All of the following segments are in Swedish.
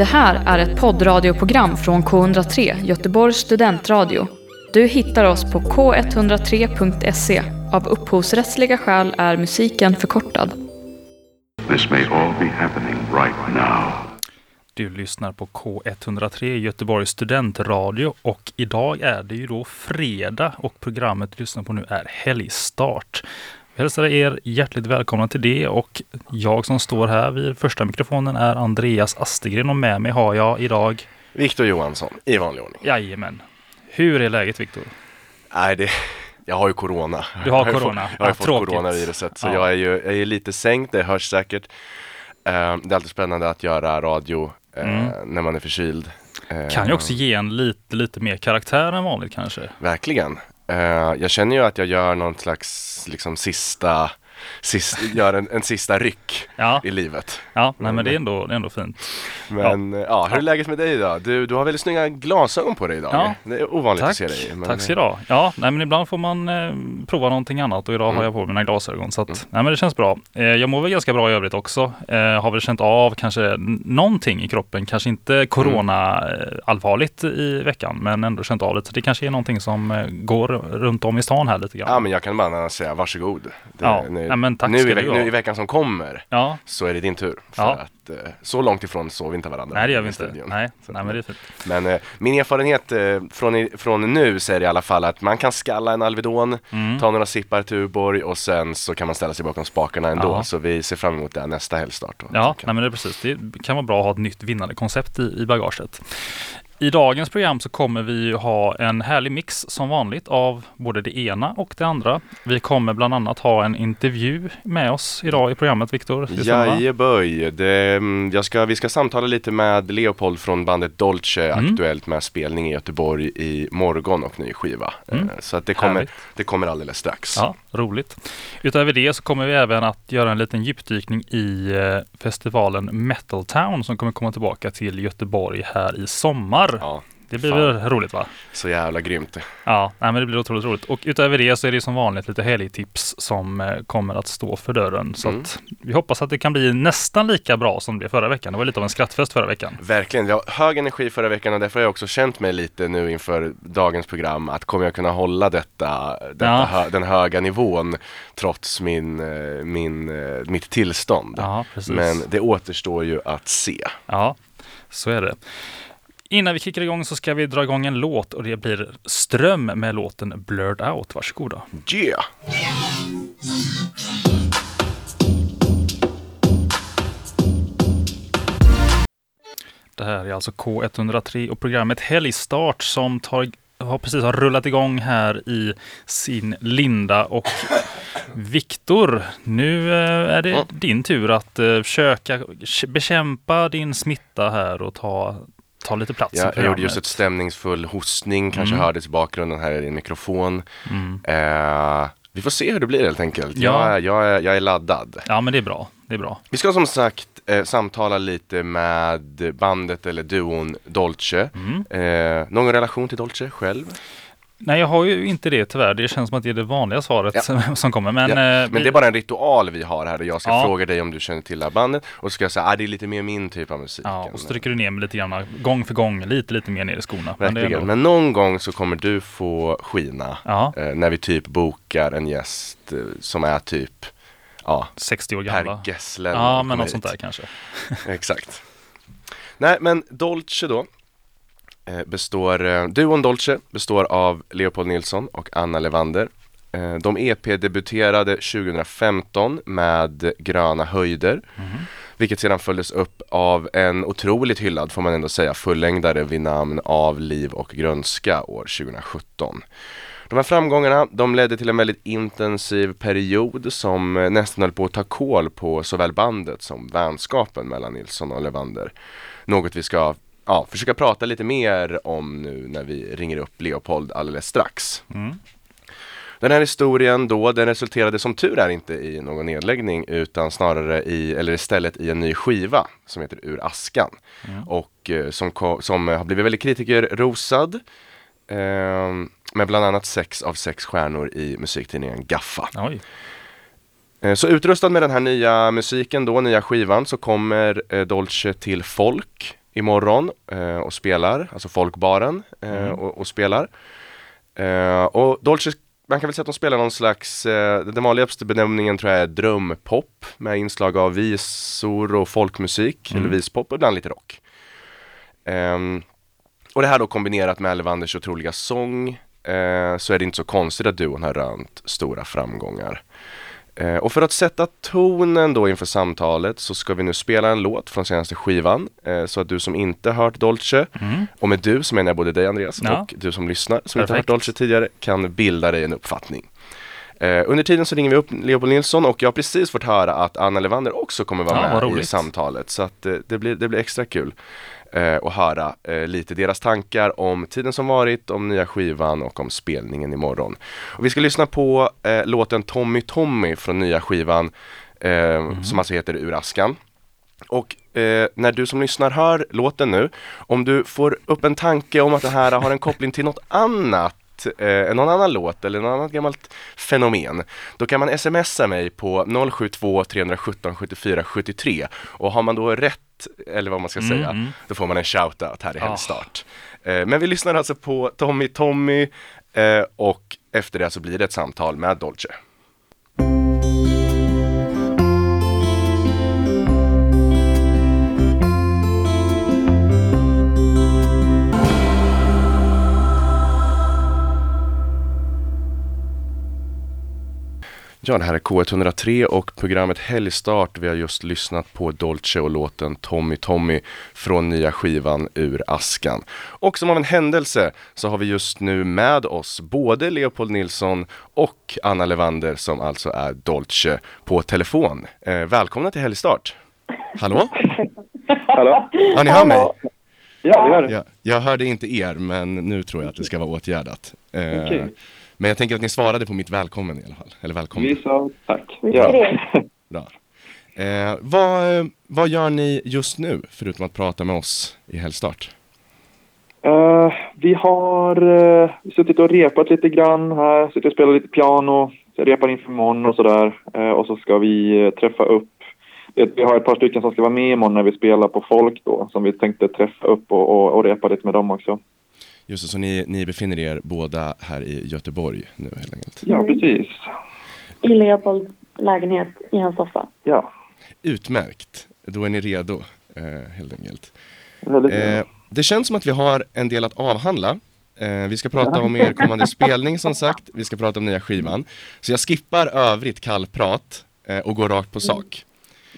Det här är ett poddradioprogram från K103, Göteborgs studentradio. Du hittar oss på k103.se. Av upphovsrättsliga skäl är musiken förkortad. This may all be happening right now. Du lyssnar på K103 Göteborgs studentradio och idag är det ju då fredag och programmet du lyssnar på nu är Helgstart. Hälsar er hjärtligt välkomna till det och jag som står här vid första mikrofonen är Andreas Astegren och med mig har jag idag Viktor Johansson i vanlig ordning. Jajamän. Hur är läget Viktor? Nej, det, jag har ju corona. Du har corona. Jag har Ja, fått tråkigt. coronaviruset så Ja. jag är ju jag är lite sänkt, det hörs säkert. Eh, det är alltid spännande att göra radio eh, Mm. när man är förkyld. Eh, Kan ju också ge en lite, lite mer karaktär än vanligt kanske. Verkligen. Eh, jag känner ju att jag gör någon slags liksom sista, sista gör en, en sista ryck Ja, i livet. ja nej, men det är ändå, det är ändå fint. Men ja, ja hur är läget med dig idag? Du, du har väldigt snygga glasögon på dig idag. Ja. Det är ovanligt Tack, att se dig. men- tack ska du ha. Ja, nej, men ibland får man eh, prova någonting annat och idag Mm. har jag på mina glasögon. Så att, nej, men det känns bra. Eh, jag mår väl ganska bra i övrigt också. Eh, har väl känt av kanske någonting i kroppen, kanske inte corona Mm. eh, allvarligt i veckan, men ändå känt av lite. Det kanske är någonting som eh, går runt om i stan här lite grann. Ja men jag kan bara säga varsågod. Det, Ja, nu, nej, men tack nu, ska i, du nu i veckan som kommer Ja, så är det din tur. För Ja. att eh, så långt ifrån såg vi inte varandra. nej det gör vi inte. studion. Nej, Så nej, men det är fint. Men eh, min erfarenhet eh, från, från nu säger i alla fall att man kan skalla en Alvedon, Mm. ta några sippar Tuborg och sen så kan man ställa sig bakom spakarna ändå. Ja. Så vi ser fram emot det nästa helgstart. då, Ja, nej, men det är precis. Det kan vara bra att ha ett nytt vinnande koncept i, i bagaget. I dagens program så kommer vi ha en härlig mix som vanligt av både det ena och det andra. Vi kommer bland annat ha en intervju med oss idag i programmet, Viktor. Jajeböj, det, mm, jag ska, vi ska samtala lite med Leopold från bandet Dolce, Mm. aktuellt med spelning i Göteborg i morgon och ny skiva. Mm. Eh, Så att det kommer, Härligt. det kommer alldeles strax. Ja, roligt. Utöver det så kommer vi även att göra en liten djupdykning i eh, festivalen Metal Town som kommer komma tillbaka till Göteborg här i sommar. Ja, det blir fan. väl roligt va? så jävla grymt. Ja, nej, men det blir otroligt roligt. Och utöver det så är det som vanligt lite helgtips som eh, kommer att stå för dörren. Så Mm. vi hoppas att det kan bli nästan lika bra som det förra veckan. Det var lite av en skrattfest förra veckan. Verkligen, vi har hög energi förra veckan och därför har jag också känt mig lite nu inför dagens program att kommer jag kunna hålla detta, detta Ja. hö, den höga nivån trots min, eh, min, eh, mitt tillstånd. Ja. Men det återstår ju att se. Ja, så är det. Innan vi kickar igång så ska vi dra igång en låt och det blir Ström med låten Blurred Out. Varsågoda. Yeah! Det här är alltså K103 och programmet Helgstart som tar, har precis har rullat igång här i sin linda. Och Viktor, nu eh, är det din tur att eh, försöka bekämpa din smitta här och ta, ta lite plats i Jag, jag gjorde just ett stämningsfull hostning, kanske Mm. hördes i bakgrunden här i din mikrofon. Mm. Eh, vi får se hur det blir helt enkelt. Ja. Jag, är- jag, jag är laddad. Ja, men det är bra. Det är bra. Vi ska som sagt eh, samtala lite med bandet eller duon Dolce. Mm. Eh, någon relation till Dolce själv? Nej, jag har ju inte det tyvärr. Det känns som att det är det vanliga svaret som kommer. Men, Ja, eh, Men det är bara en ritual vi har här där jag ska Ja. fråga dig om du känner till det här bandet och så ska jag säga att ah, det är lite mer min typ av musik. Ja, och så trycker du ner mig lite grann, gång för gång, lite, lite mer ner i skorna. Men ändå, men någon gång så kommer du få skina ja, eh, när vi typ bokar en gäst eh, som är typ ja, 60 år Per gamla. Gesslen. Ja, men något hit. sånt där kanske. Exakt. Nej, men Dolce då består, eh, duon Dolce består av Leopold Nilsson och Anna Levander. Eh, de EP-debuterade 2015 med Gröna höjder, Mhm. vilket sedan följdes upp av en otroligt hyllad, får man ändå säga, fullängdare vid namn Av liv och grönska år 2017. De här framgångarna, de ledde till en väldigt intensiv period som eh, nästan höll på att ta kål på såväl bandet som vänskapen mellan Nilsson och Levander. Något vi ska ja, försöka prata lite mer om nu när vi ringer upp Leopold alldeles strax. Mm. Den här historien då, den resulterade som tur är inte i någon nedläggning utan snarare i, eller istället i en ny skiva som heter Ur askan. Mm. Och eh, som, som har blivit väldigt kritikerrosad. Eh, med bland annat sex av sex stjärnor i musiktidningen Gaffa. Oj. Eh, Så utrustad med den här nya musiken då, nya skivan, så kommer eh, Dolce till folk imorgon eh, och spelar, alltså Folkbaren eh, Mm. och, och spelar. Eh, och Dolce, man kan väl säga att de spelar någon slags, eh, den vanligaste benämningen tror jag är drömpop med inslag av visor och folkmusik, Mm. eller vispop och ibland lite rock. Ehm, och det här då kombinerat med Elvanders otroliga sång eh, så är det inte så konstigt att duon har rönt stora framgångar. Eh, och för att sätta tonen då inför samtalet så ska vi nu spela en låt från senaste skivan eh, så att du som inte hört Dolce Mm. och med du så menar jag både dig Andreas Ja. och du som lyssnar som inte har hört Perfekt. Dolce tidigare kan bilda dig en uppfattning. Eh, under tiden så ringer vi upp Leopold Nilsson och jag har precis fått höra att Anna Levander också kommer vara Ja, med i samtalet så att det, blir, det blir extra kul eh, att höra eh, lite deras tankar om tiden som varit, om nya skivan och om spelningen imorgon. Och vi ska lyssna på eh, låten Tommy Tommy från nya skivan eh, som alltså heter Ur askan. Och eh, när du som lyssnar hör låten nu, om du får upp en tanke om att det här har en koppling till något annat Eh, någon annan låt eller något annat gammalt fenomen Då kan man smsa mig på 072 317 74 73 Och har man då rätt, eller vad man ska Mm, säga, mm. då får man en shoutout här i Ah. Helgstart eh, Men vi lyssnar alltså på Tommy Tommy eh, och efter det så blir det ett samtal med Dolce Ja, det här är K103 och programmet Helgstart. Vi har just lyssnat på Dolce och låten Tommy Tommy från nya skivan Ur askan. Och som av en händelse så har vi just nu med oss både Leopold Nilsson och Anna Levander som alltså är Dolce på telefon. Eh, välkomna till Helgstart! Hallå? Hallå? Ja, ni hör mig? Ja, vi hör det. Ja, jag hörde inte er, men nu tror jag att det ska vara åtgärdat. Eh, Okej. Men jag tänker att ni svarade på mitt välkommen i alla fall. Eller välkommen. Vi sa tack. Ja. Bra. Eh, vad, vad gör ni just nu, förutom att prata med oss i Helgstart? Eh, vi har uh, suttit och repat lite grann här, suttit och spelat lite piano, repar inför imorgon och sådär. Eh, och så ska vi eh, träffa upp, vi vi har ett par stycken som ska vara med imorgon när vi spelar på folk då, som vi tänkte träffa upp och, och, och repa lite med dem också. Just det, så ni, ni befinner er båda här i Göteborg nu helt enkelt. Ja, precis. I Leopolds lägenhet i hans soffa. Ja, Utmärkt, då är ni redo eh, helt enkelt. Eh, det känns som att vi har en del att avhandla. Eh, vi ska prata om er kommande spelning som sagt, vi ska prata om nya skivan. Så jag skippar övrigt kallprat eh, och går rakt på sak.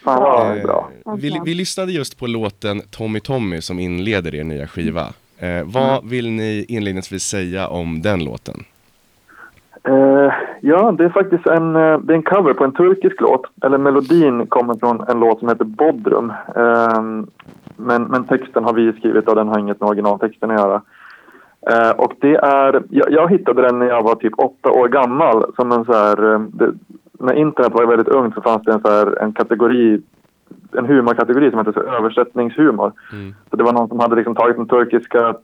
Fan Eh, bra. vi, vi lyssnade just på låten Tommy Tommy som inleder er nya skiva. Eh, vad vill ni inledningsvis säga om den låten? Eh, ja, det är faktiskt en, eh, det är en cover på en turkisk låt. Eller melodin kommer från en låt som heter Bodrum. Eh, men, men texten har vi skrivit och den har inget med originaltexten att göra. Eh, och det är, jag, jag hittade den när jag var typ åtta år gammal. Som en så här, eh, det, när internet var väldigt ungt så fanns det en, så här, en kategori en humorkategori som hette så översättningshumor. Mm. Så det var någon som hade liksom tagit den turkiska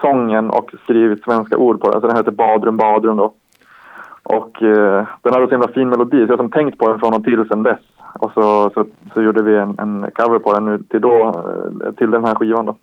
sången och skrivit svenska ord på den. Så den hette Badrum Badrum då. Och eh, den hade så himla fin melodi så jag har tänkt på den från och till sen dess. Och så, så, så gjorde vi en, en cover på den nu till, då, eh, till den här skivan då.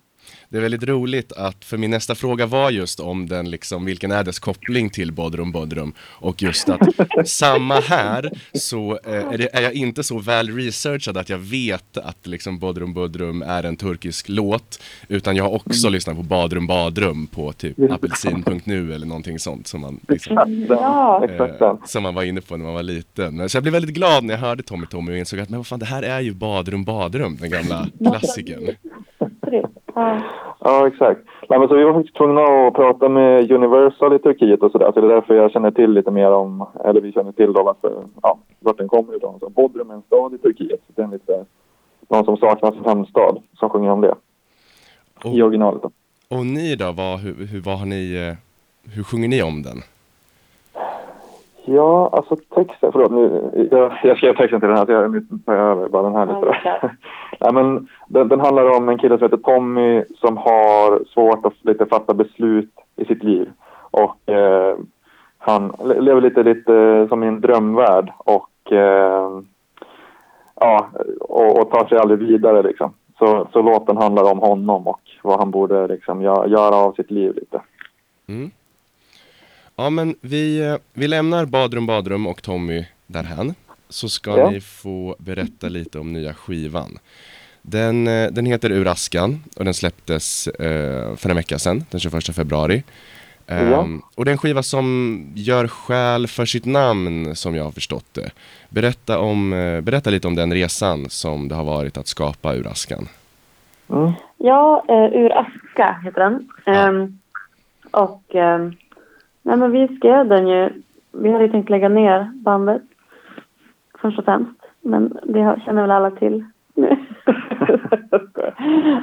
Det är väldigt roligt att, för min nästa fråga var just om den liksom, vilken är dess koppling till Bodrum Bodrum och just att samma här så eh, är, det, är jag inte så väl researchad att jag vet att liksom Bodrum Bodrum är en turkisk låt utan jag har också lyssnat på Badrum Badrum på typ apelsin.nu eller någonting sånt som man, liksom, Ja. Eh, som man var inne på när man var liten. Så jag blev väldigt glad när jag hörde Tommy Tommy och insåg att men vad fan det här är ju Badrum Badrum, den gamla klassikern. Ja. Exakt. Nej, men så vi var faktiskt tvungna att prata med Universal i Turkiet och sådär. Så det är därför jag känner till lite mer om, eller vi känner till då varför, ja, vart den kommer ifrån. Så Bodrum är en stad i Turkiet. Så det är lite, någon som saknar sin hemstad som sjunger om det. Och- I originalet då. Och ni då, vad, hur, hur, vad har ni, eh, hur sjunger ni om den? Ja, alltså texten, förlåt nu, jag, jag skrev texten till den här så jag tar jag över bara den här lite. Ja, då. Nej, men den, den handlar om en kille som heter Tommy som har svårt att lite fatta beslut i sitt liv. Och eh, han le- lever lite, lite som i en drömvärld och, eh, ja, och, och tar sig aldrig vidare liksom. Så, så låten handlar om honom och vad han borde liksom gö- göra av sitt liv lite. Mm. Ja men vi, eh, vi lämnar Badrum Badrum och Tommy därhän. Så ska Ja. ni få berätta lite om nya skivan. Den, eh, den heter Ur askan och den släpptes eh, för en vecka sedan, den 21 februari. Ehm, Ja. Och det är en skiva som gör skäl för sitt namn som jag har förstått det. Berätta, om, eh, berätta lite om den resan som det har varit att skapa Ur askan. Mm. Ja, eh, Ur aska heter den. Ehm, och ehm, nej, men vi skrev den ju. Vi hade ju tänkt lägga ner bandet först och främst. Men det känner väl alla till nu.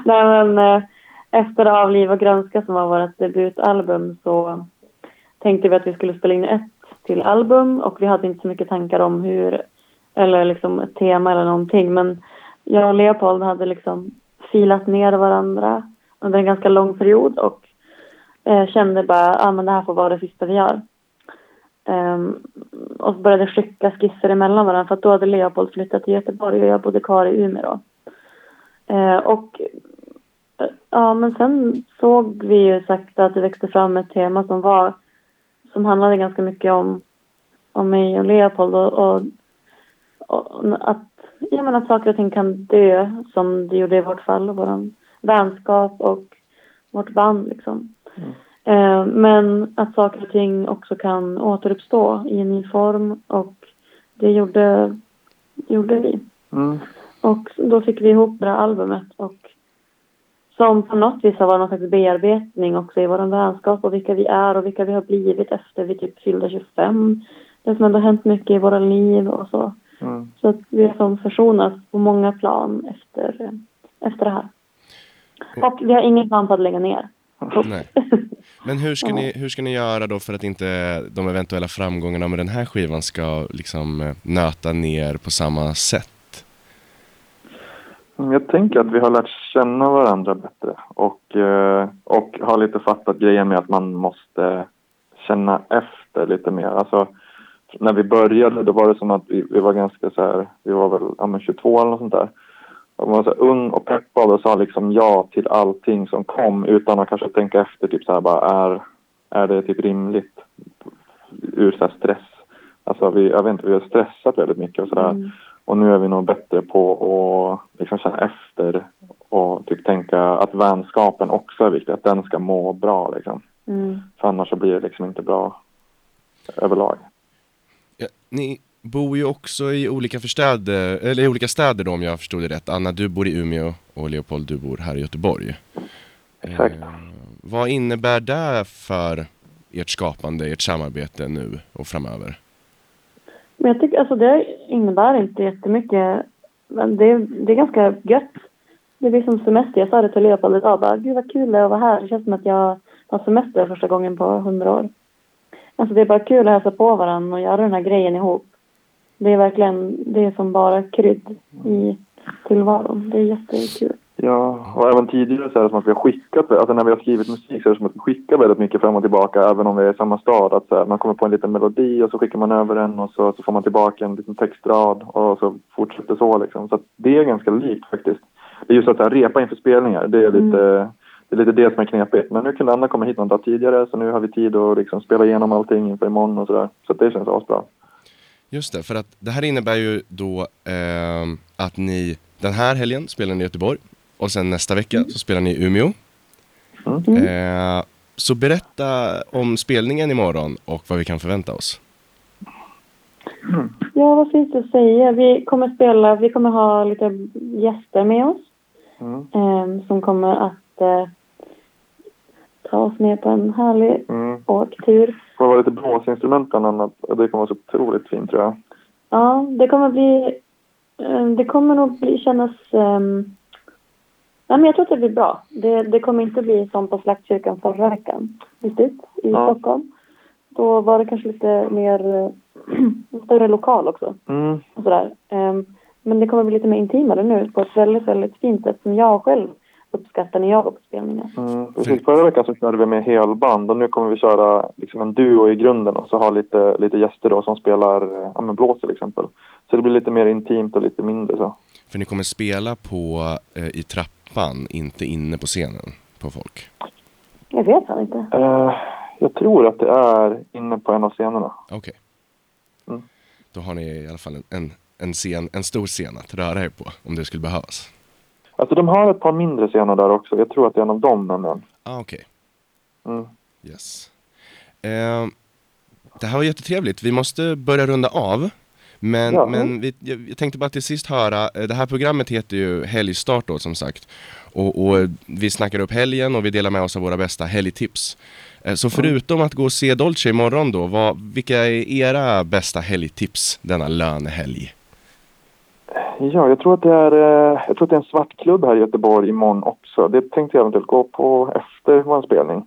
nej, men eh, efter Av liv och grönska som var vårt debutalbum så tänkte vi att vi skulle spela in ett till album och vi hade inte så mycket tankar om hur eller liksom ett tema eller någonting men jag och Leopold hade liksom filat ner varandra under en ganska lång period och jag kände bara att ah, men det här får vara det sista vi gör. Um, och så började skicka skisser emellan varandra för att då hade Leopold flyttat till Göteborg och jag bodde kvar i Umeå då. Eh, och eh, ja, men sen såg vi ju sakta att det växte fram ett tema som var som handlade ganska mycket om, om mig och Leopold och, och, och att, ja, men att saker och ting kan dö som det gjorde i vårt fall, och vår vänskap och vårt band liksom. Eh, men att saker och ting också kan återuppstå i en ny form och det gjorde, gjorde vi. Mm. Och då fick vi ihop det här albumet och som på något vis har varit någon slags bearbetning också i vår vänskap och vilka vi är och vilka vi har blivit efter vi typ fyllde 25. Det som ändå hänt mycket i våra liv och så. Mm. Så att vi har som försonats på många plan efter, efter det här. Och vi har ingen plan på att lägga ner. Nej. Men hur ska, ni, hur ska ni göra då för att inte de eventuella framgångarna med den här skivan ska liksom eh, nöta ner på samma sätt? Jag tänker att vi har lärt känna varandra bättre och, eh, och har lite fattat grejen med att man måste känna efter lite mer. Alltså, när vi började då var det som att vi, vi var ganska så här, vi var väl ja, men 22 eller något sånt där. Man var så ung och peppad och sa liksom ja till allting som kom utan att kanske tänka efter typ så här bara är, är det typ rimligt ur så här stress. Alltså vi, jag vet inte, vi har stressat väldigt mycket och sådär. Mm. Och nu är vi nog bättre på att liksom känna efter och typ tänka att vänskapen också är viktig, att den ska må bra liksom. Mm. För annars så blir det liksom inte bra överlag. Ja, ni bor ju också i olika, förstäder, eller i olika städer då om jag förstod det rätt. Anna, du bor i Umeå och Leopold, du bor här i Göteborg. Exakt. Eh, vad innebär det för ert skapande, ert samarbete nu och framöver? Men jag tycker alltså det innebär inte jättemycket. Men det, det är ganska gött. Det blir som semester. Jag sa det till Leopold idag. Bara, Gud vad kul det är att vara här. Det känns som att jag har semester första gången på hundra år. Alltså det är bara kul att hälsa på varandra och göra den här grejen ihop. Det är verkligen, det är som bara krydd i tillvaron. Det är jättekul. Ja, och även tidigare så är det som att vi har skickat, alltså när vi har skrivit musik så är det som att vi skickar väldigt mycket fram och tillbaka även om vi är i samma stad. Att så här, man kommer på en liten melodi och så skickar man över den och så, så får man tillbaka en liten textrad och så fortsätter så liksom. Så det är ganska likt faktiskt. Det är just att så här, repa inför spelningar, det är lite, det är lite det som är knepigt. Men nu kunde Anna komma hit någon dag tidigare så nu har vi tid att liksom spela igenom allting inför imorgon och sådär. Så det känns asbra. Just det, för att det här innebär ju då ehm, att ni den här helgen spelar ni i Göteborg och sen nästa vecka så spelar ni i Umeå. Eh, så berätta om spelningen imorgon och vad vi kan förvänta oss. Ja, vad finns det att säga? Vi kommer spela, vi kommer ha lite gäster med oss. Mm. eh, som kommer att eh, ta oss med på en härlig Mm. åktur. Kommer vara lite blåsinstrument bland annat. Det kommer vara så otroligt fint tror jag. Ja, det kommer bli... eh, Det kommer nog bli, kännas... Um, nej, men jag tror att det blir bra. Det, det kommer inte bli som på Slaktkyrkan förra veckan. Riktigt, i Ja. Stockholm. Då var det kanske lite mer... eh, större lokal också. Mm. Och sådär. Ehm, men det kommer bli lite mer intimare nu på ett väldigt, väldigt fint sätt som jag själv uppskattar när jag går på spelningar. Mm, precis. Förra veckan så körde vi med helband och nu kommer vi köra liksom en duo i grunden och så ha lite, lite gäster då som spelar eh, ja, men blås till exempel. Så det blir lite mer intimt och lite mindre så. För ni kommer spela på eh, i trappan, inte inne på scenen på folk. Jag vet fan inte. Eh, jag tror att det är inne på en av scenerna. Okej. Mm. Då har ni i alla fall en, en, en, scen, en stor scen att röra er på om det skulle behövas. Alltså de har ett par mindre scener där också. Jag tror att det är en av dem nämligen. Ah, okej. Mm. Yes. Eh, det här var jättetrevligt. Vi måste börja runda av. Men, Ja. men vi, jag, tänkte bara till sist höra, eh, det här programmet heter ju Helgstart då som sagt. Och, och vi snackar upp helgen och vi delar med oss av våra bästa helgtips. Eh, Så förutom att gå och se Dolce imorgon då, vad, vilka är era bästa helgtips denna lönehelg? Ja, jag tror att det är, eh, jag tror att det är en svart klubb här i Göteborg imorgon också. Det tänkte jag eventuellt gå på efter vår spelning.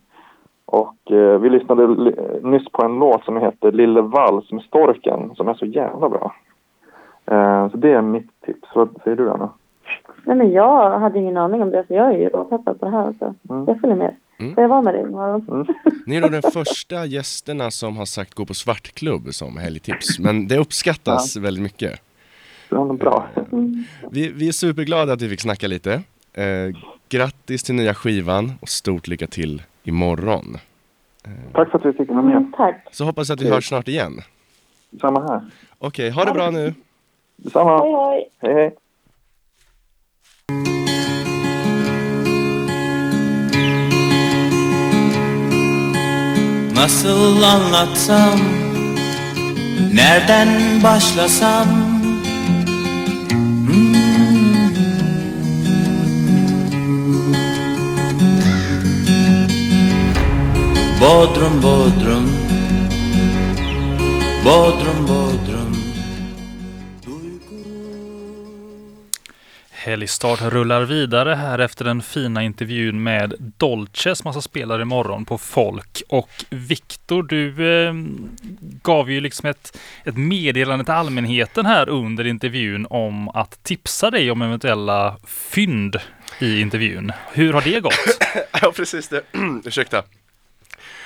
Och eh, vi lyssnade nyss på en låt som heter Lille Vals med Storken som är så jävla bra. Eh, så det är mitt tips. Vad säger du Anna? Nej men jag hade ingen aning om det så jag är ju råpeppad på det här alltså. Mm. Jag följer med. Mm. Får jag vara med dig imorgon? Mm. Ni är då den första gästerna som har sagt gå på svartklubb som helgtips. Men det uppskattas väldigt mycket. Nog bra. Vi, vi är superglada att vi fick snacka lite. Eh, grattis till nya skivan och stort lycka till imorgon. Tack för att vi fick vara med. Mm, tack. Så hoppas att vi hörs snart igen. Samma här. Okej, ha det bra nu. Detsamma. Hej hej. Hej hej. Nasıl anlatsam Nereden başlasam Bodrum, Bodrum Bodrum, Bodrum Helgstart rullar vidare här efter den fina intervjun med Dolce som alltså spelar imorgon på Folk. Och Viktor, du eh, gav ju liksom ett, ett meddelande till allmänheten här under intervjun om att tipsa dig om eventuella fynd i intervjun. Hur har det gått? Ja, precis det. Ursäkta.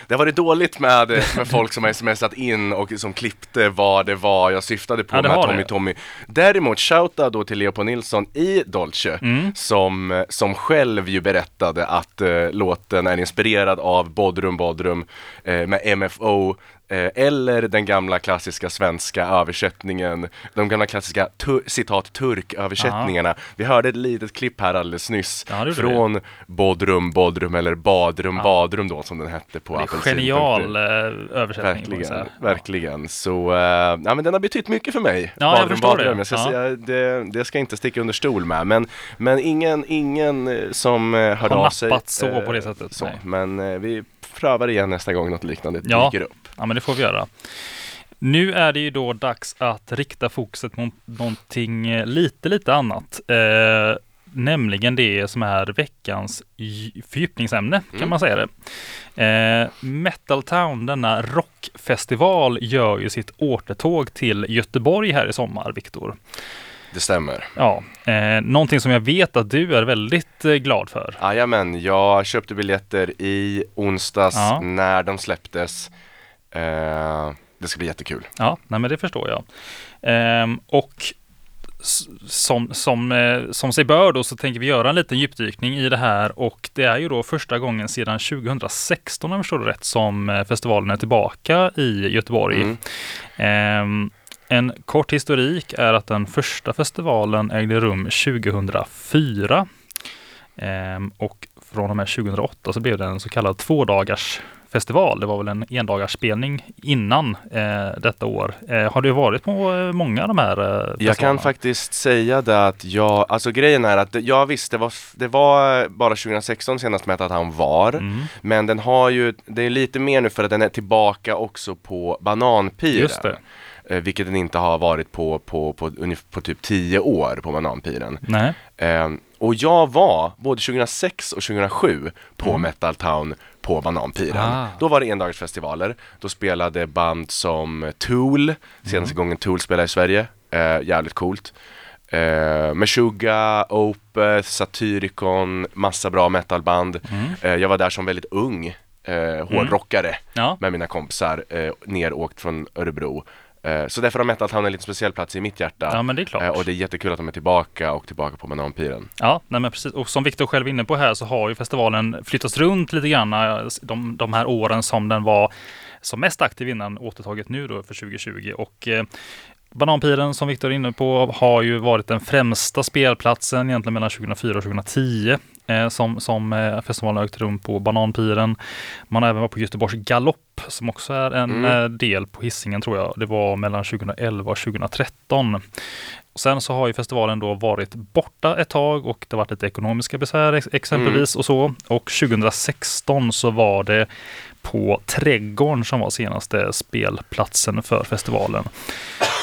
Det har varit dåligt med, med folk som har smsat in och som klippte vad det var jag syftade på Ja, med Tommy det. Tommy. Däremot shouta då till Leopold Nilsson i Dolce Mm. som, som själv ju berättade att eh, låten är inspirerad av Bodrum Bodrum eh, med MFO eller den gamla klassiska svenska översättningen, de gamla klassiska tu- citat turköversättningarna. Vi hörde ett litet klipp här alldeles nyss Ja, det från Bodrum Bodrum eller Badrum Ja. Badrum då som den hette på Det är apelsin.nu. genial eh, översättning. Verkligen, verkligen. Så, uh, ja men den har betytt mycket för mig. Ja, jag förstår det. Jag ska Ja. säga, det, det ska jag inte sticka under stol med. Men, men ingen, ingen eh, som hörde Har av sig. nappat så eh, på det sättet, Så. Men eh, vi prövar igen nästa gång något liknande Ja. dyker upp. Men det får vi göra. Nu är det ju då dags att rikta fokuset mot någonting eh, lite, lite annat. Eh, nämligen det som är veckans fördjupningsämne, kan Mm. man säga det. Eh, Metal Town, denna rockfestival, gör ju sitt återtåg till Göteborg här i sommar, Viktor. Det stämmer. Ja, eh, någonting som jag vet att du är väldigt eh, glad för. Jajamän, jag köpte biljetter i onsdags Ja. när de släpptes. Eh, det ska bli jättekul. Ja, nej men det förstår jag. Ehm, och som, som, eh, som sig bör då så tänker vi göra en liten djupdykning i det här och det är ju då första gången sedan 2016 om jag förstår det rätt som eh, festivalen är tillbaka i Göteborg. Mm. Ehm, en kort historik är att den första festivalen ägde rum 2004 Ehm, och från och med 2008 så blev det en så kallad tvådagars festival. Det var väl en endagarsspelning innan eh, detta år. Eh, har du varit på eh, många av de här eh, Jag kan festivalerna? faktiskt säga det att jag, alltså grejen är att jag visste, det var, det var bara 2016 senast mätt att han var. Mm, Men den har ju, det är lite mer nu för att den är tillbaka också på Bananpiren. just det. Eh, vilket den inte har varit på, på, på, ungef- på typ 10 år på Bananpiren. Nej. Eh, och jag var både 2006 och 2007 på Mm. Metal Town på Bananpiren. Ah. Då var det endagsfestivaler. Då spelade band som Tool, senaste Mm. gången Tool spelade i Sverige. Eh, jävligt coolt. Eh, Meshuggah, Opeth, Satyricon, massa bra metalband. Mm. Eh, jag var där som väldigt ung eh, hårdrockare Ja. med mina kompisar, eh, neråkt från Örebro. Eh, så därför har Metal Town en lite speciell plats i mitt hjärta. Ja, men det är klart. Eh, och det är jättekul att de är tillbaka och tillbaka på Bananpiren. Ja, nej men precis. Och som Viktor själv är inne på här så har ju festivalen flyttats runt lite grann eh, de, de här åren som den var som mest aktiv innan återtaget nu då för 2020. Och eh, Bananpiren som Viktor är inne på har ju varit den främsta spelplatsen egentligen mellan 2004 och 2010 eh, som, som eh, festivalen har ägt rum på Bananpiren. Man har även varit på Göteborgs galopp som också är en Mm. eh, del på hissingen tror jag. Det var mellan 2011 och 2013. Och Sen så har ju festivalen då varit borta ett tag och det har varit lite ekonomiska besvär ex- exempelvis och så. Och 2016 så var det på Trädgården som var senaste spelplatsen för festivalen.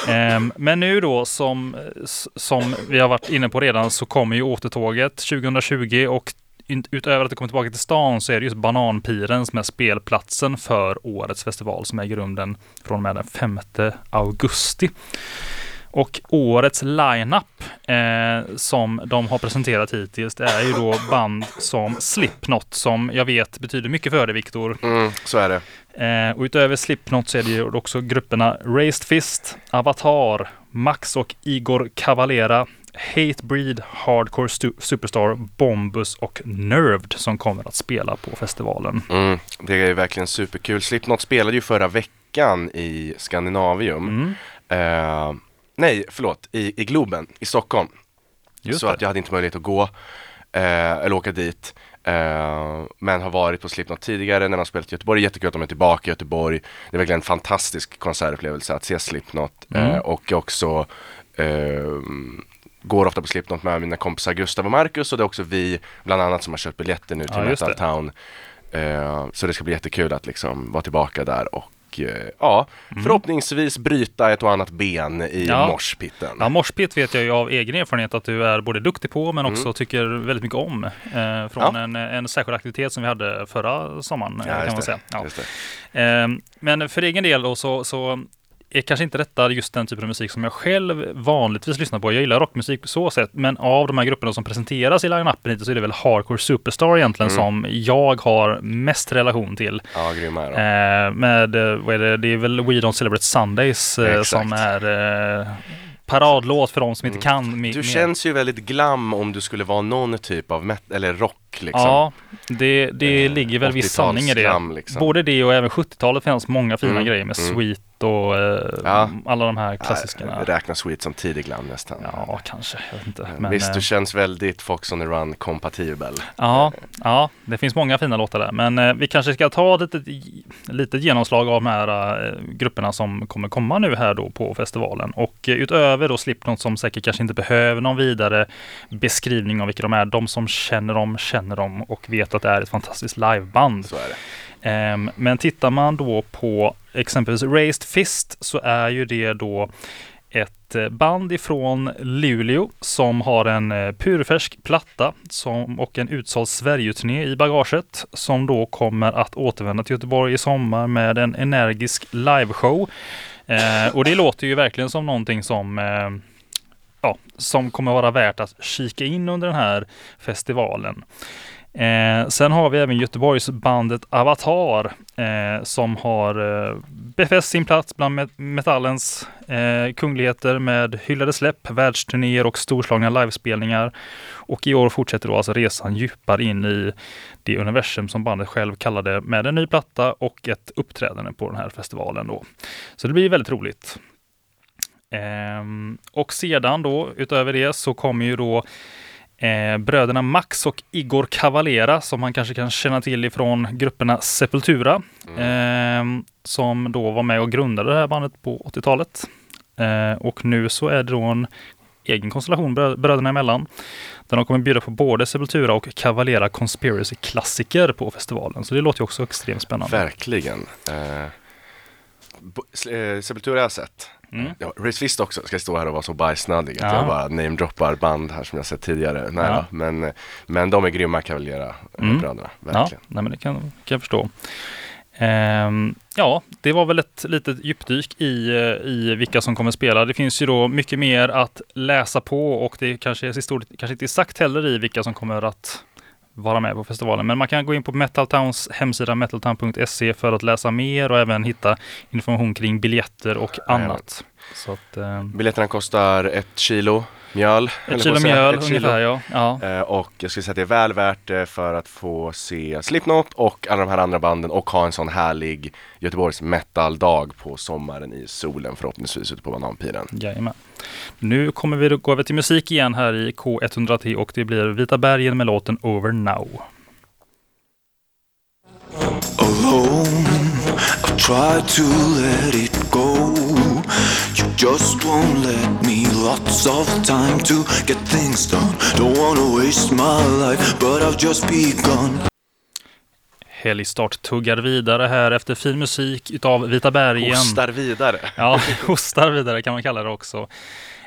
Ehm, men nu då som, som vi har varit inne på redan så kommer ju återtåget 2020 och utöver att det kommer tillbaka till stan så är det just Bananpiren som är spelplatsen för årets festival som äger rum den från och med den 5 augusti. Och årets line-up eh, som de har presenterat hittills det är ju då band som Slipknot som jag vet betyder mycket för dig Viktor. Mm, så är det. Eh, och utöver Slipknot så är det ju också grupperna Raised Fist, Avatar, Max och Igor Cavalera, Hatebreed, Hardcore Superstar, Bombus och Nerved som kommer att spela på festivalen. Mm, det är verkligen superkul. Slipknot spelade ju förra veckan i Skandinavium. Mm, Eh, nej, förlåt, i, i Globen i Stockholm. just så det. att jag hade inte möjlighet att gå eh, eller åka dit. Eh, men har varit på Slipknot tidigare när de spelat i Göteborg. Jättekul att de är tillbaka i Göteborg. Det är verkligen en fantastisk konsertupplevelse att se Slipknot. Eh, Mm. och också eh, går ofta på Slipknot med mina kompisar Gustav och Marcus och det är också vi bland annat som har köpt biljetter nu till Ja, Metal. Town. Eh, så det ska bli jättekul att liksom vara tillbaka där och eh, ja, Mm. förhoppningsvis bryta ett och annat ben i Ja. morspitten. Ja, morspit vet jag ju av egen erfarenhet att du är både duktig på men också Mm. tycker väldigt mycket om. Eh, från Ja. en, en särskild aktivitet som vi hade förra sommaren Ja, kan man säga. Ja. Eh, men för egen del då så, så är kanske inte detta just den typen av musik som jag själv vanligtvis lyssnar på. Jag gillar rockmusik på så sätt, men av de här grupperna som presenteras i line-upen så är det väl Hardcore Superstar egentligen Mm. som jag har mest relation till. Ja, grymma är de. Eh, med, eh, vad är det, det är väl We Don't Celebrate Sundays eh, som är eh, paradlåt för de som inte kan. mi- Du mer. känns ju väldigt glam om du skulle vara någon typ av eller rock liksom. Ja, det, det Eh, ligger väl viss sanning i det. 80-talsglam, liksom. Både det och även 70-talet fanns många fina Mm, grejer med mm. Sweet och eh, Ja. alla de här klassikerna. Nej, räknas Sweet som tidig glam nästan. Ja, kanske. Jag vet inte. Men, Men, Visst, eh, du känns väldigt Fox on the Run kompatibel. ja, ja, det finns många fina låtar där. Men eh, vi kanske ska ta lite, lite genomslag av de här eh, grupperna som kommer komma nu här då på festivalen. Och eh, utöver då Slipknot som säkert kanske inte behöver någon vidare beskrivning av vilka de är. De som känner dem, känner dem och vet att det är ett fantastiskt liveband. Ehm, men tittar man då på exempelvis Raised Fist så är ju det då ett eh, band ifrån Luleå som har en eh, purfärsk platta som, och en utsåld Sverigeturné i bagaget som då kommer att återvända till Göteborg i sommar med en energisk liveshow. Eh, och det låter ju verkligen som någonting som eh, ja, som kommer vara värt att kika in under den här festivalen. Eh, sen har vi även Göteborgsbandet Avatar eh, som har eh, befäst sin plats bland met- metallens eh, kungligheter med hyllade släpp, världsturnéer och storslagna livespelningar. Och i år fortsätter då alltså resan djupare in i det universum som bandet själv kallade med en ny platta och ett uppträdande på den här festivalen då. Så det blir väldigt roligt. Ehm, och sedan då utöver det så kommer ju då eh, bröderna Max och Igor Cavalera som man kanske kan känna till ifrån grupperna Sepultura. ehm, som då var med och grundade det här bandet på 80-talet. Eh, och nu så är det då en egen konstellation brö- bröderna emellan. Där de kommer bjuda på både Sepultura och Cavalera Conspiracy-klassiker på festivalen. Så det låter ju också extremt spännande. Verkligen. Eh, eh, Sepultura har jag sett. Mm. Ja, Race Fist också, ska jag stå här och vara så bajsnödig att Ja. jag bara namedroppar band här som jag sett tidigare. Nej, Ja. men, eh, men de är grymma Cavaliera Mm. bröderna, Ja, verkligen. nej, men det kan, kan jag förstå. Ehm, ja, det var väl ett litet djupdyk i, eh, i vilka som kommer spela. Det finns ju då mycket mer att läsa på och det kanske är så stort, kanske inte är sagt heller i vilka som kommer att vara med på festivalen. Men man kan gå in på Metal Towns hemsida metaltown.se för att läsa mer och även hitta information kring biljetter och annat. Så att, eh, Biljetterna kostar ett kilo mjöl. ett kilo mjöl Ett kilo. ungefär ja. ja. Eh, Och jag skulle säga att det är väl värt det för att få se Slipknot och alla de här andra banden och ha en sån härlig Göteborgs metal-dag på sommaren i solen förhoppningsvis ute på Bananpiren. Jajamän. Nu kommer vi gå över till musik igen här i K103 och det blir Vita bergen med låten Over Now. alone. I try to let it go. You just won't let me. Lots of time to get things done. Don't wanna waste my life, but I've just begun. Helgstart tuggar vidare här efter fin musik utav Vita bergen. Hostar vidare. Ja, hostar vidare kan man kalla det också.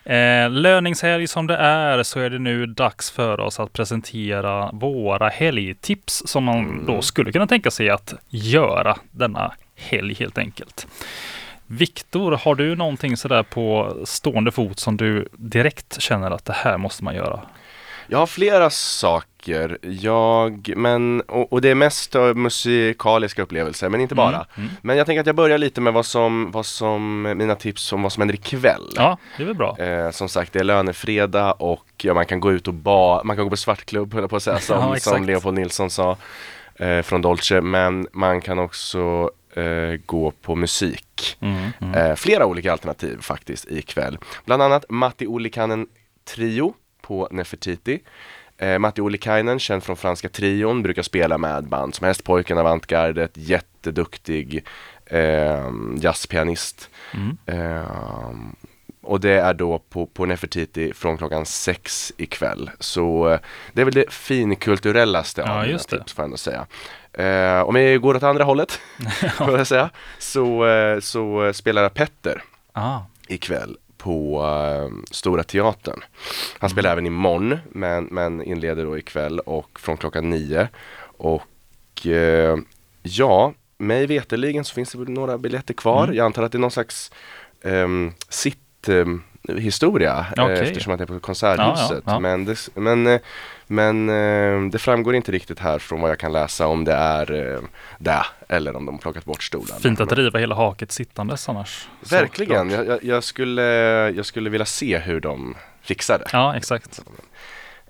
Eh, löningshelg som det är så är det nu dags för oss att presentera våra helgtips som man då skulle kunna tänka sig att göra denna helg helt enkelt. Viktor, har du någonting sådär på stående fot som du direkt känner att det här måste man göra? Jag har flera saker, jag, men, och, och det är mest musikaliska upplevelser, men inte bara. Mm. Men jag tänker att jag börjar lite med vad som, vad som, mina tips om vad som händer ikväll. Ja, det är väl bra. Eh, som sagt, det är lönefredag och ja, man kan gå ut och ba, man kan gå på svartklubb, höll på att säga, som, Ja, som Leopold Nilsson sa eh, från Dolce. Men man kan också eh, gå på musik. Mm, mm. Eh, flera olika alternativ faktiskt ikväll. Bland annat Matti Ollikainen Trio på Nefertiti. Eh, Matti Ollikainen, känd från franska trion, brukar spela med band som Hästpojken, Avantgardet, jätteduktig eh, jazzpianist. Mm. Eh, och det är då på, på Nefertiti från klockan sex ikväll. Så eh, det är väl det finkulturellaste Ja, av mina just det. tips får jag ändå säga. Eh, om jag går åt andra hållet, får jag säga, så, eh, så spelar Petter Ah, ikväll på eh, Stora Teatern. Han spelar även imorgon men, men inleder då ikväll och från klockan nio. Och eh, ja, mig veterligen så finns det några biljetter kvar. Mm. Jag antar att det är någon slags um, sitt ehm, historia eh, Okej. eftersom att det är på Konserthuset. Ja, ja, ja. Men, det, men, eh, men eh, det framgår inte riktigt här från vad jag kan läsa om det är det eller om de plockat bort stolarna. fint att Men- driva hela haket sittandes annars. Verkligen, jag, jag, jag, skulle, jag skulle vilja se hur de fixar det. Ja, exakt.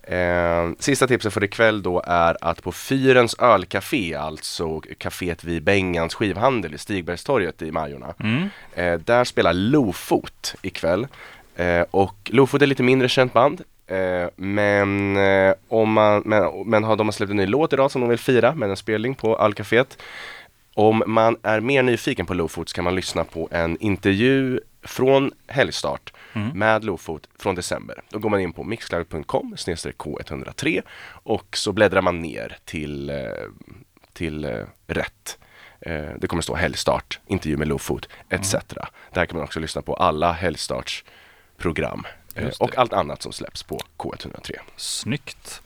Eh, sista tipset för ikväll då är att på Fyrens ölcafé, alltså kaféet vid Bengans skivhandel i Stigbergstorget i Majorna. Mm. Eh, där spelar Lofot ikväll. Eh, och Lofot är lite mindre känt band. Eh, men, eh, om man, men, men har de har släppt en ny låt idag som de vill fira med en spelning på Ölcaféet. Om man är mer nyfiken på Lofot så kan man lyssna på en intervju från helgstart Mm. med Lofot från december. Då går man in på mixcloud.com k103 och så bläddrar man ner till, eh, till eh, rätt. Det kommer stå helgstart, intervju med Lofot etc. Där kan man också lyssna på alla helgstarts program eh, och allt annat som släpps på K103. Snyggt.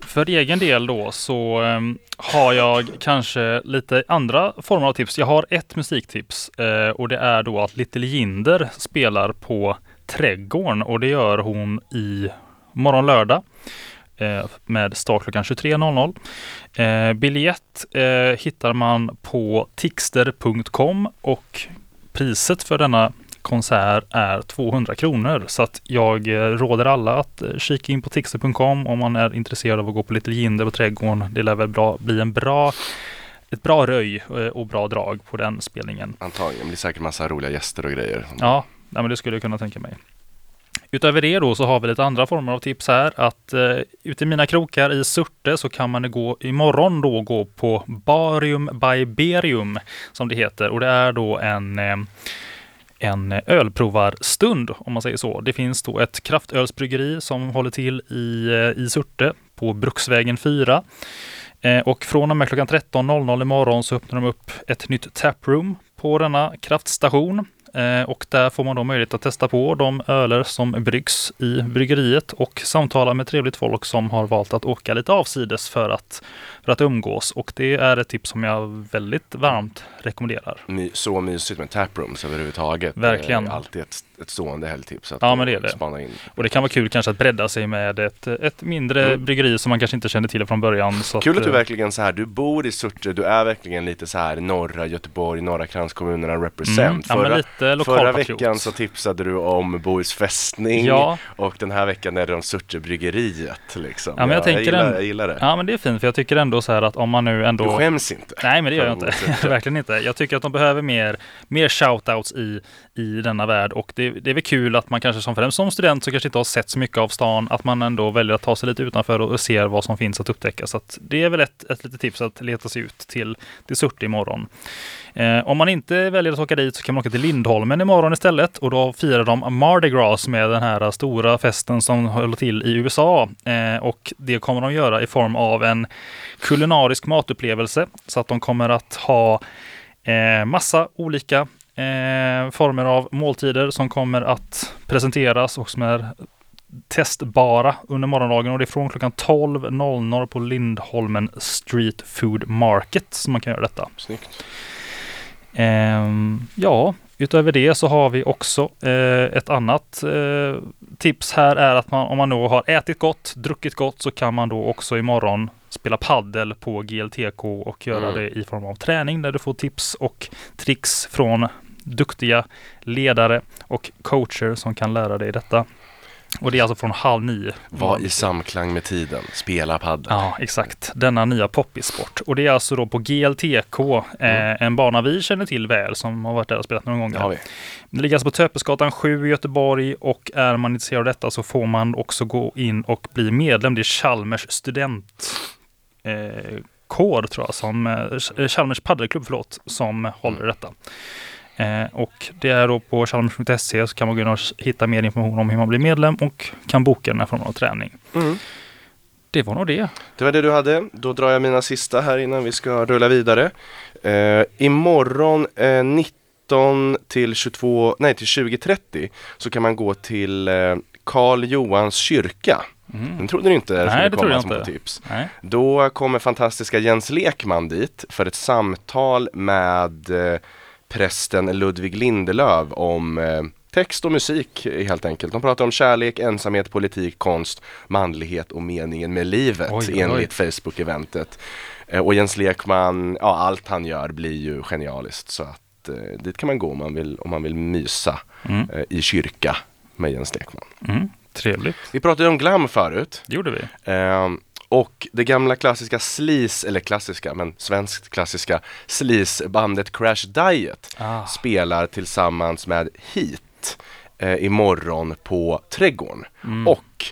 För egen del då så ehm, har jag kanske lite andra former av tips. Jag har ett musiktips eh, och det är då att Little Jinder spelar på Trädgården och det gör hon i morgon lördag eh, med start klockan 23.00. Eh, biljett hittar man på tixter.com och priset för denna konsert är 200 kronor. Så att jag eh, råder alla att eh, kika in på tixter.com om man är intresserad av att gå på Little Jinder på Trädgården. Det lär väl bra, bli en bra, ett bra röj eh, och bra drag på den spelningen. Antagligen det blir säkert massa roliga gäster och grejer. Ja, nej, men det skulle jag kunna tänka mig. Utöver det då så har vi lite andra former av tips här. Att eh, ute i mina krokar i Surte så kan man gå imorgon då gå på Barium by Berium som det heter. Och det är då en eh, en ölprovarstund om man säger så. Det finns då ett kraftölsbryggeri som håller till i, eh, i Surte på Bruksvägen 4. Eh, och från och med klockan 13.00 imorgon så öppnar de upp ett nytt taproom på denna kraftstation. eh, och där får man då möjlighet att testa på de öler som bryggs i bryggeriet och samtala med trevligt folk som har valt att åka lite avsides för att, för att umgås. Och det är ett tips som jag väldigt varmt rekommenderar. My, så mysigt med taprooms överhuvudtaget. Verkligen. Det är alltid ett, ett stående helgtips. att Ja, men det är det. Spana in. Och det kan vara kul kanske att bredda sig med ett, ett mindre Mm. bryggeri som man kanske inte kände till från början. Så Kul att du eh, verkligen så här, du bor i Surte, du är verkligen lite så här norra Göteborg, norra kranskommunerna represent. Mm, ja, förra, förra veckan så tipsade du om Bohus fästning Ja. och den här veckan är det om Surtebryggeriet liksom. Ja, men jag tänker gillar, en- jag gillar det. Ja men det är fint för jag tycker ändå så här att om man nu ändå Du skäms inte. Nej men det gör jag inte, verkligen inte. Jag tycker att de behöver mer, mer shoutouts i, i denna värld och det, det är väl kul att man kanske som främst som student så kanske inte har sett så mycket av stan, att man ändå väljer att ta sig lite utanför och, och ser vad som finns att upptäcka. Så att det är väl ett, ett litet tips att leta sig ut till, till Surte imorgon. Eh, om man inte väljer att åka dit så kan man åka till Lindholmen imorgon istället och då firar de Mardi Gras med den här stora festen som håller till i USA. Eh, och det kommer de göra i form av en kulinarisk matupplevelse. Så att de kommer att ha eh, massa olika eh, former av måltider som kommer att presenteras och som är testbara under morgondagen och det är från klockan 12.00 på Lindholmen Street Food Market som man kan göra detta. Snyggt. Ehm, ja, utöver det så har vi också eh, ett annat eh, tips här är att man, om man då har ätit gott, druckit gott så kan man då också imorgon spela paddel på GLTK och göra Mm. det i form av träning där du får tips och tricks från duktiga ledare och coacher som kan lära dig detta. Och det är alltså från halv nio. Var i samklang med tiden, spela padel. Ja, exakt. Denna nya poppisport. Och det är alltså då på GLTK, Mm. eh, en bana vi känner till väl som har varit där och spelat några gånger. Det har vi. Det ligger alltså på Töpesgatan 7 i Göteborg och är man intresserad av detta så får man också gå in och bli medlem. Det är Chalmers student eh, kår tror jag, som eh, Chalmers paddelklubb, förlåt, som håller i detta. Eh, och det är då på chalmers.se så kan man gå in och hitta mer information om hur man blir medlem och kan boka den här formen av träning. Mm. Det var nog det. Det var det du hade. Då drar jag mina sista här innan vi ska rulla vidare. Eh, imorgon eh, 19 till 22, nej till 20.30 så kan man gå till eh, Karl Johans kyrka. Den trodde du inte Nej, skulle det trodde komma som inte. på tips. Nej. Då kommer fantastiska Jens Lekman dit för ett samtal med eh, prästen Ludvig Lindelöv om eh, text och musik helt enkelt. De pratar om kärlek, ensamhet, politik, konst, manlighet och meningen med livet Oj, oj, enligt Facebook-eventet. Eh, och Jens Lekman, ja allt han gör blir ju genialiskt så att eh, dit kan man gå om man vill, om man vill mysa Mm. eh, i kyrka med Jens Lekman. Mm. Trevligt. Vi pratade om glam förut. Det gjorde vi. Och det gamla klassiska sleaze, eller klassiska, men svenskt klassiska sleaze-bandet Crash Diet Ah. spelar tillsammans med Heat eh, imorgon på Trädgården. Mm. Och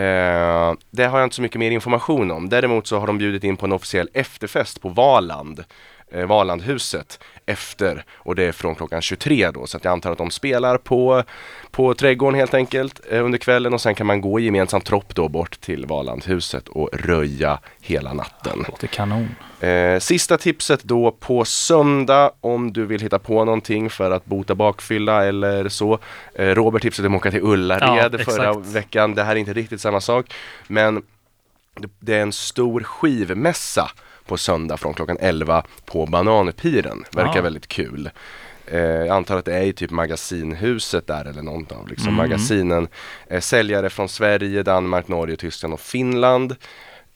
eh, det har jag inte så mycket mer information om. Däremot så har de bjudit in på en officiell efterfest på Valand. Eh, Valandhuset efter och det är från klockan 23 då så att jag antar att de spelar på, på trädgården helt enkelt eh, under kvällen och sen kan man gå i gemensam tropp då bort till Valandhuset och röja hela natten. Låter kanon. Eh, sista tipset då på söndag om du vill hitta på någonting för att bota bakfylla eller så. Eh, Robert tipsade om att åka till Ullared Ja, förra veckan. Det här är inte riktigt samma sak. Men det, det är en stor skivmässa på söndag från klockan 11 på Bananpiren. Verkar Ja. väldigt kul. Eh, jag antar att det är i typ magasinhuset där eller något av liksom Mm. magasinen. Eh, säljare från Sverige, Danmark, Norge, Tyskland och Finland.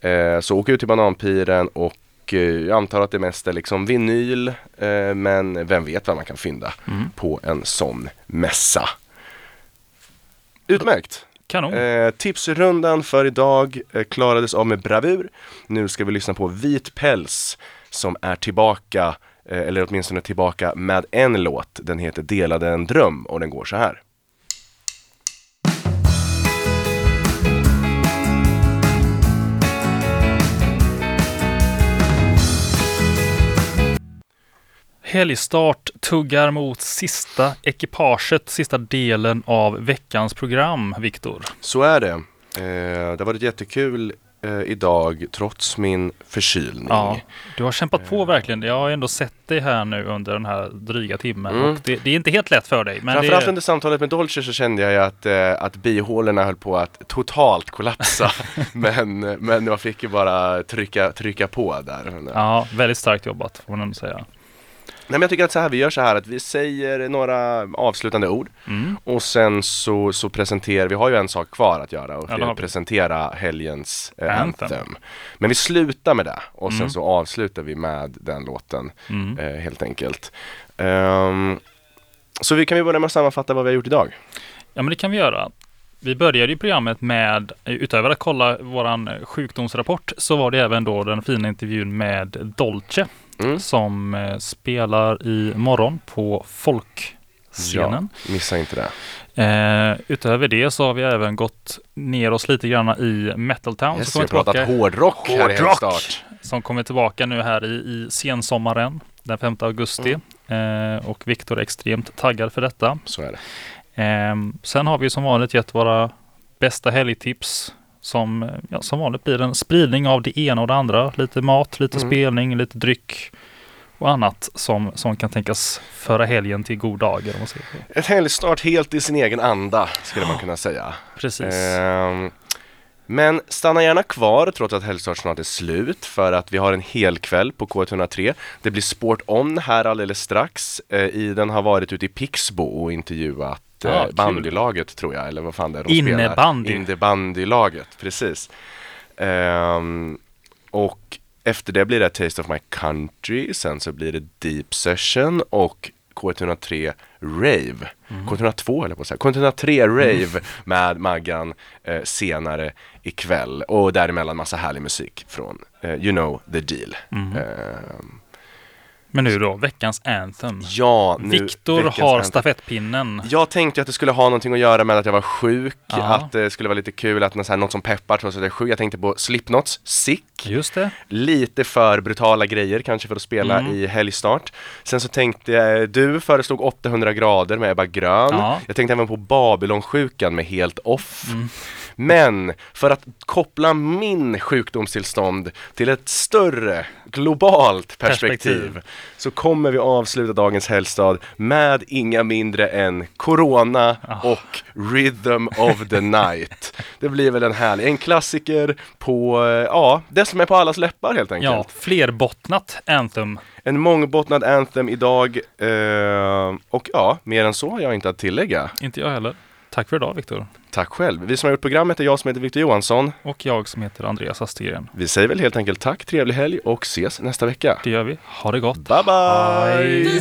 Eh, så åk ut till Bananpiren och eh, jag antar att det mest är liksom vinyl eh, men vem vet vad man kan fynda Mm. på en sån mässa. Utmärkt! Kanon. Eh, tipsrundan för idag eh, klarades av med bravur. Nu ska vi lyssna på Vit päls som är tillbaka, eh, eller åtminstone tillbaka med en låt. Den heter Delade en dröm och den går så här. Helgstart tuggar mot sista ekipaget, sista delen av veckans program, Viktor. Så är det. Eh, det har varit jättekul eh, idag trots min förkylning. Ja, du har kämpat på verkligen. Jag har ändå sett dig här nu under den här dryga timmen. Mm. Och det, det är inte helt lätt för dig. Men det Framförallt är, under samtalet med Dolce så kände jag ju att, eh, att bihålorna höll på att totalt kollapsa. men, men jag fick ju bara trycka, trycka på där. ja, väldigt starkt jobbat får man ändå säga. Nej men jag tycker att så här, vi gör så här att vi säger några avslutande ord Mm. och sen så, så presenterar vi, har ju en sak kvar att göra och Ja, presentera helgens eh, Anthem. anthem. Men vi slutar med det och sen Mm. så avslutar vi med den låten Mm. eh, helt enkelt. Ehm, så vi kan vi börja med att sammanfatta vad vi har gjort idag. Ja, men det kan vi göra. Vi började ju programmet med, utöver att kolla våran sjukdomsrapport, så var det även då den fina intervjun med Dolce Mm. som eh, spelar i morgon på folkscenen. Ja, missa inte det. Eh, utöver det så har vi även gått ner oss lite grann i Metal Town. Yes, som kommer har pratat tillbaka- hårdrock, här i Hårdrock! start. Som kommer tillbaka nu här i, i sensommaren den 5 augusti. Mm. Eh, och Viktor är extremt taggad för detta. Så är det. Ehm, sen har vi som vanligt gett våra bästa helgtips. Som, eh, ja, som vanligt blir en spridning av det ena och det andra. Lite mat, lite Mm. spelning, lite dryck och annat som, som kan tänkas föra helgen till god dager. Om man säger. Ett helgstart helt i sin egen anda skulle man kunna säga. Precis. Ehm, men stanna gärna kvar trots att helgstart snart är slut för att vi har en hel kväll på K103. Det blir Sport On här alldeles strax. Eh, Iden har varit ute i Pixbo och intervjuat Ja, eh, kul. bandylaget tror jag, eller vad fan det är de Innebandy. spelar. Innebandylaget, precis. Ehm, och efter det blir det Taste of My Country, sen så blir det Deep Session och K103 Rave. K102 eller på att säga. K103 Rave med Maggan eh, senare ikväll. Och däremellan massa härlig musik från eh, You know the deal. Ehm, Men nu då, veckans anthem. ja, nu, Viktor har anthem. stafettpinnen. Jag tänkte att det skulle ha någonting att göra med att jag var sjuk, Ja. att det skulle vara lite kul, att något, så här, något som peppar trots att jag är sjuk. Jag tänkte på Slipknots Sick. Just det. Lite för brutala grejer kanske för att spela Mm. i helgstart. Sen så tänkte jag, du föreslog 800 grader med Ebba Grön. Ja. Jag tänkte även på Babylonsjukan med Helt Off. Mm. Men för att koppla min sjukdomstillstånd till ett större globalt perspektiv, Perspektiv. så kommer vi avsluta dagens helgstad med inga mindre än Corona Ah. och Rhythm of the Night. Det blir väl en härlig, en klassiker på, eh, ja, det som är på allas läppar helt enkelt. Ja, flerbottnat anthem. En mångbottnad anthem idag eh, och ja, mer än så har jag inte att tillägga. Inte jag heller. Tack för idag Viktor. Tack själv. Vi som har gjort programmet är jag som heter Viktor Johansson. Och jag som heter Andreas Astegren. Vi säger väl helt enkelt tack, trevlig helg och ses nästa vecka. Det gör vi. Ha det gott. Bye bye! Hej.